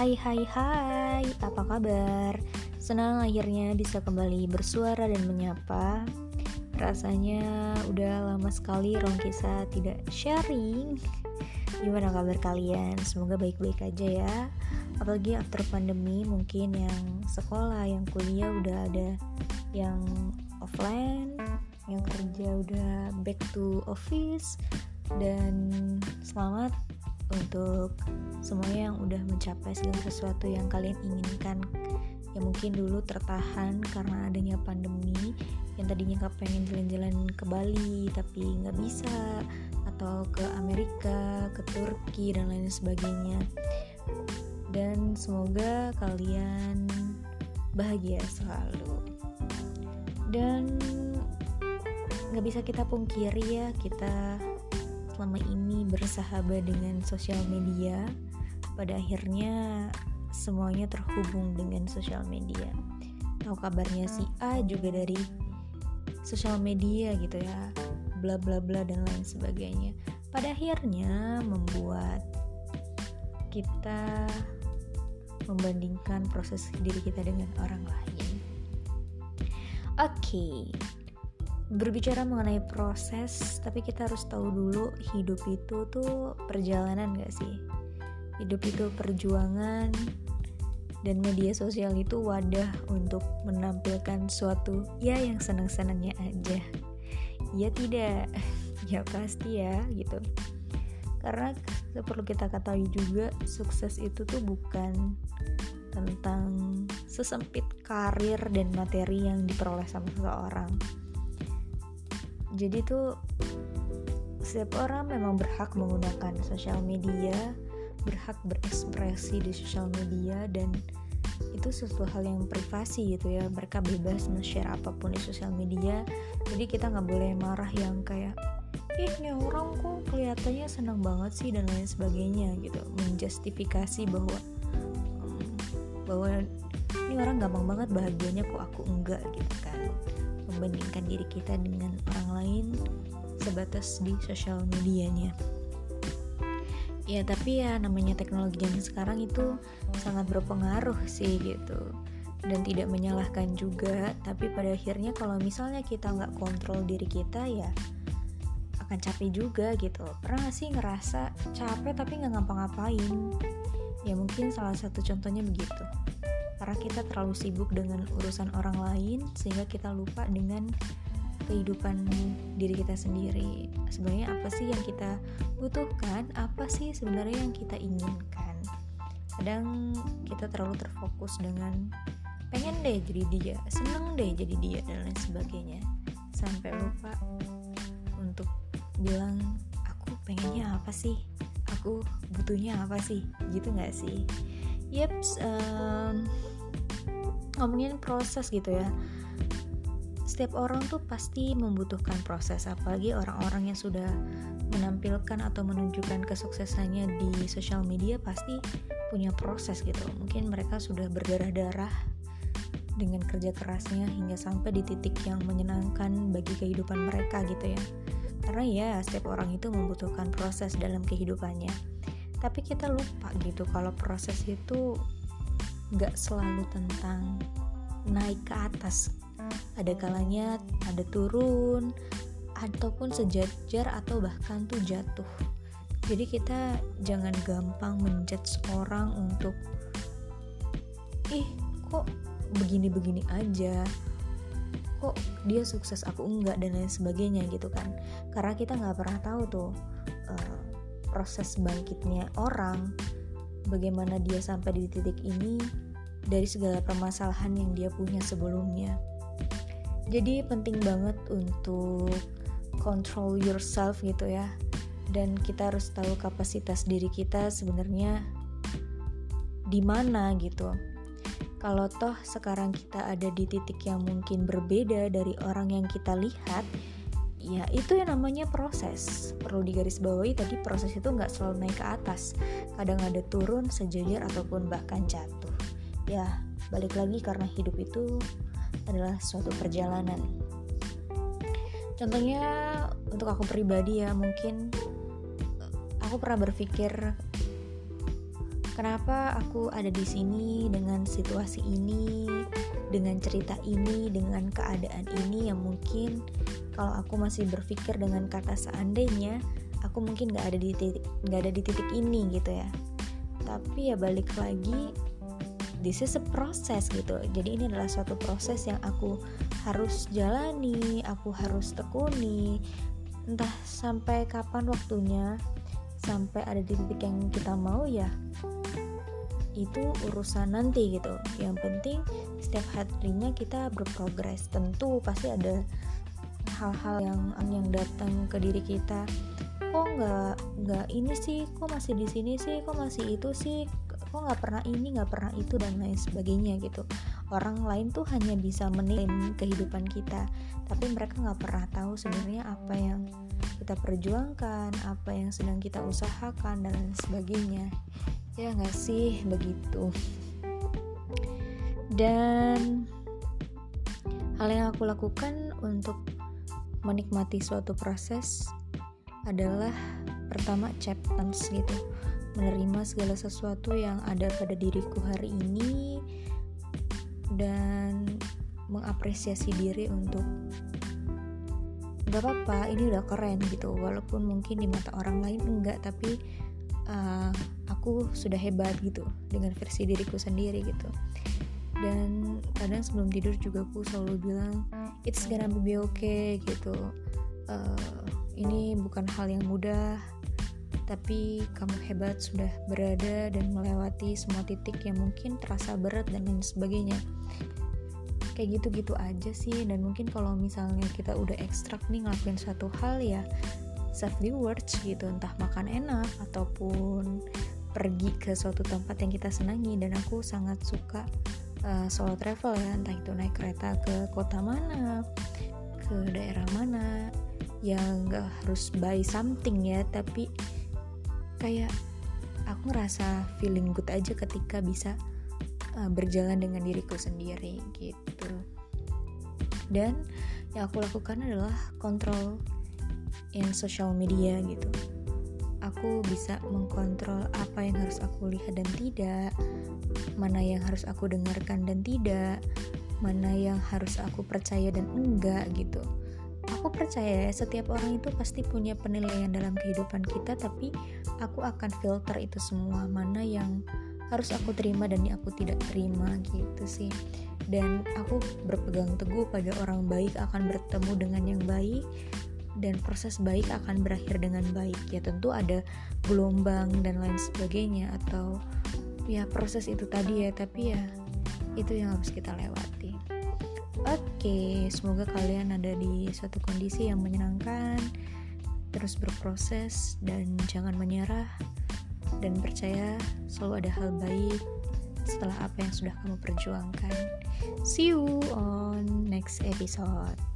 Hai hai hai, apa kabar? Senang akhirnya bisa kembali bersuara dan menyapa. Rasanya udah lama sekali Rongkisa tidak sharing. Gimana kabar kalian? Semoga baik-baik aja ya. Apalagi after pandemi mungkin yang sekolah, yang kuliah udah ada yang offline Yang kerja udah back to office. Dan selamat untuk semuanya yang udah mencapai segala sesuatu yang kalian inginkan. Yang mungkin dulu tertahan karena adanya pandemi yang tadinya nggak pengen jalan-jalan ke Bali tapi nggak bisa atau ke Amerika, ke Turki dan lain sebagainya. Dan semoga kalian bahagia selalu. Dan nggak bisa kita pungkiri ya kita selama ini bersahabat dengan sosial media, pada akhirnya semuanya terhubung dengan sosial media. Tahu kabarnya si A juga dari sosial media gitu ya, bla bla bla dan lain sebagainya. Pada akhirnya membuat kita membandingkan proses diri kita dengan orang lain. Oke, okay, berbicara mengenai proses, tapi kita harus tahu dulu hidup itu tuh perjalanan gak sih? Hidup itu perjuangan dan media sosial itu wadah untuk menampilkan suatu ya yang senang-senangnya aja. Ya tidak, ya pasti ya gitu. Karena perlu kita ketahui juga sukses itu tuh bukan tentang sesempit karir dan materi yang diperoleh sama seseorang jadi tuh setiap orang memang berhak menggunakan sosial media berhak berekspresi di sosial media dan itu sesuatu hal yang privasi gitu ya. Mereka bebas nge-share apa pun di sosial media. Jadi kita nggak boleh marah yang kayak ih ini orang kok kelihatannya senang banget sih dan lain sebagainya gitu. Menjustifikasi bahwa um, bahwa ini orang gampang banget bahagianya kok aku enggak gitu kan membandingkan diri kita dengan orang lain sebatas di sosial medianya. Ya tapi ya namanya teknologi zaman sekarang itu sangat berpengaruh sih gitu. Dan tidak menyalahkan juga tapi pada akhirnya kalau misalnya kita nggak kontrol diri kita ya akan capek juga gitu. Pernah gak sih ngerasa capek tapi nggak ngapa-ngapain? Ya mungkin salah satu contohnya begitu karena kita terlalu sibuk dengan urusan orang lain sehingga kita lupa dengan kehidupan diri kita sendiri. Sebenarnya apa sih yang kita butuhkan? Apa sih sebenarnya yang kita inginkan? Kadang kita terlalu terfokus dengan pengen deh jadi dia seneng deh jadi dia dan lain sebagainya. Sampai lupa untuk bilang aku pengennya apa sih? Aku butuhnya apa sih? Gitu nggak sih? Yeps, um, ngomongin proses gitu ya. Setiap orang tuh pasti membutuhkan proses, apalagi orang-orang yang sudah menampilkan atau menunjukkan kesuksesannya di sosial media pasti punya proses gitu. Mungkin mereka sudah berdarah-darah dengan kerja kerasnya hingga sampai di titik yang menyenangkan bagi kehidupan mereka gitu ya. Karena ya setiap orang itu membutuhkan proses dalam kehidupannya tapi kita lupa gitu kalau proses itu nggak selalu tentang naik ke atas. Ada kalanya ada turun ataupun sejajar atau bahkan tuh jatuh. Jadi kita jangan gampang menjudge orang untuk ih kok begini-begini aja? Kok dia sukses aku enggak? dan lain sebagainya gitu kan. Karena kita nggak pernah tahu tuh uh, proses bangkitnya orang, bagaimana dia sampai di titik ini dari segala permasalahan yang dia punya sebelumnya. Jadi penting banget untuk control yourself gitu ya. Dan kita harus tahu kapasitas diri kita sebenarnya di mana gitu. Kalau toh sekarang kita ada di titik yang mungkin berbeda dari orang yang kita lihat, ya itu yang namanya proses. Perlu digarisbawahi tadi proses itu nggak selalu naik ke atas. Kadang ada turun sejajar ataupun bahkan jatuh. Ya balik lagi karena hidup itu adalah suatu perjalanan. Contohnya untuk aku pribadi ya mungkin aku pernah berpikir kenapa aku ada di sini dengan situasi ini dengan cerita ini dengan keadaan ini yang mungkin kalau aku masih berpikir dengan kata seandainya aku mungkin nggak ada di titik nggak ada di titik ini gitu ya. Tapi ya balik lagi this is a process gitu. Jadi ini adalah suatu proses yang aku harus jalani aku harus tekuni. Entah sampai kapan waktunya sampai ada di titik yang kita mau ya itu urusan nanti gitu. Yang penting setiap harinya kita berprogres. Tentu pasti ada hal-hal yang yang datang ke diri kita. Kok nggak nggak ini sih? Kok masih di sini sih? Kok masih itu sih? Kok nggak pernah ini nggak pernah itu dan lain sebagainya gitu. Orang lain tuh hanya bisa menilai kehidupan kita tapi mereka nggak pernah tahu sebenarnya apa yang kita perjuangkan apa yang sedang kita usahakan dan lain sebagainya. Ya nggak sih? Begitu. Dan hal yang aku lakukan untuk menikmati suatu proses adalah pertama acceptance gitu. Menerima segala sesuatu yang ada pada diriku hari ini dan mengapresiasi diri untuk gak apa-apa ini udah keren gitu. Walaupun mungkin di mata orang lain enggak tapi uh, aku sudah hebat gitu dengan versi diriku sendiri gitu. Dan kadang sebelum tidur juga aku selalu bilang it's gonna be okay gitu. Uh, ini bukan hal yang mudah tapi kamu hebat sudah berada dan melewati semua titik yang mungkin terasa berat dan lain sebagainya. Kayak gitu-gitu aja sih dan mungkin kalau misalnya kita udah ekstrak nih ngelakuin suatu hal ya self rewards gitu entah makan enak ataupun pergi ke suatu tempat yang kita senangi dan aku sangat suka uh, solo travel ya entah itu naik kereta ke kota mana ke daerah mana yang gak harus buy something ya tapi kayak aku ngerasa feeling good aja ketika bisa uh, berjalan dengan diriku sendiri gitu. Dan yang aku lakukan adalah kontrol in social media gitu. Aku bisa mengkontrol apa yang harus aku lihat dan tidak mana yang harus aku dengarkan dan tidak. Mana yang harus aku percaya dan enggak gitu. Aku percaya ya setiap orang itu pasti punya penilaian dalam kehidupan kita tapi aku akan filter itu semua. Mana yang harus aku terima dan yang aku tidak terima gitu sih. Dan aku berpegang teguh pada orang baik akan bertemu dengan yang baik dan proses baik akan berakhir dengan baik. Ya tentu ada gelombang dan lain sebagainya atau ya proses itu tadi ya tapi ya itu yang harus kita lewati. Oke semoga kalian ada di suatu kondisi yang menyenangkan terus berproses dan jangan menyerah dan percaya selalu ada hal baik setelah apa yang sudah kamu perjuangkan. See you on next episode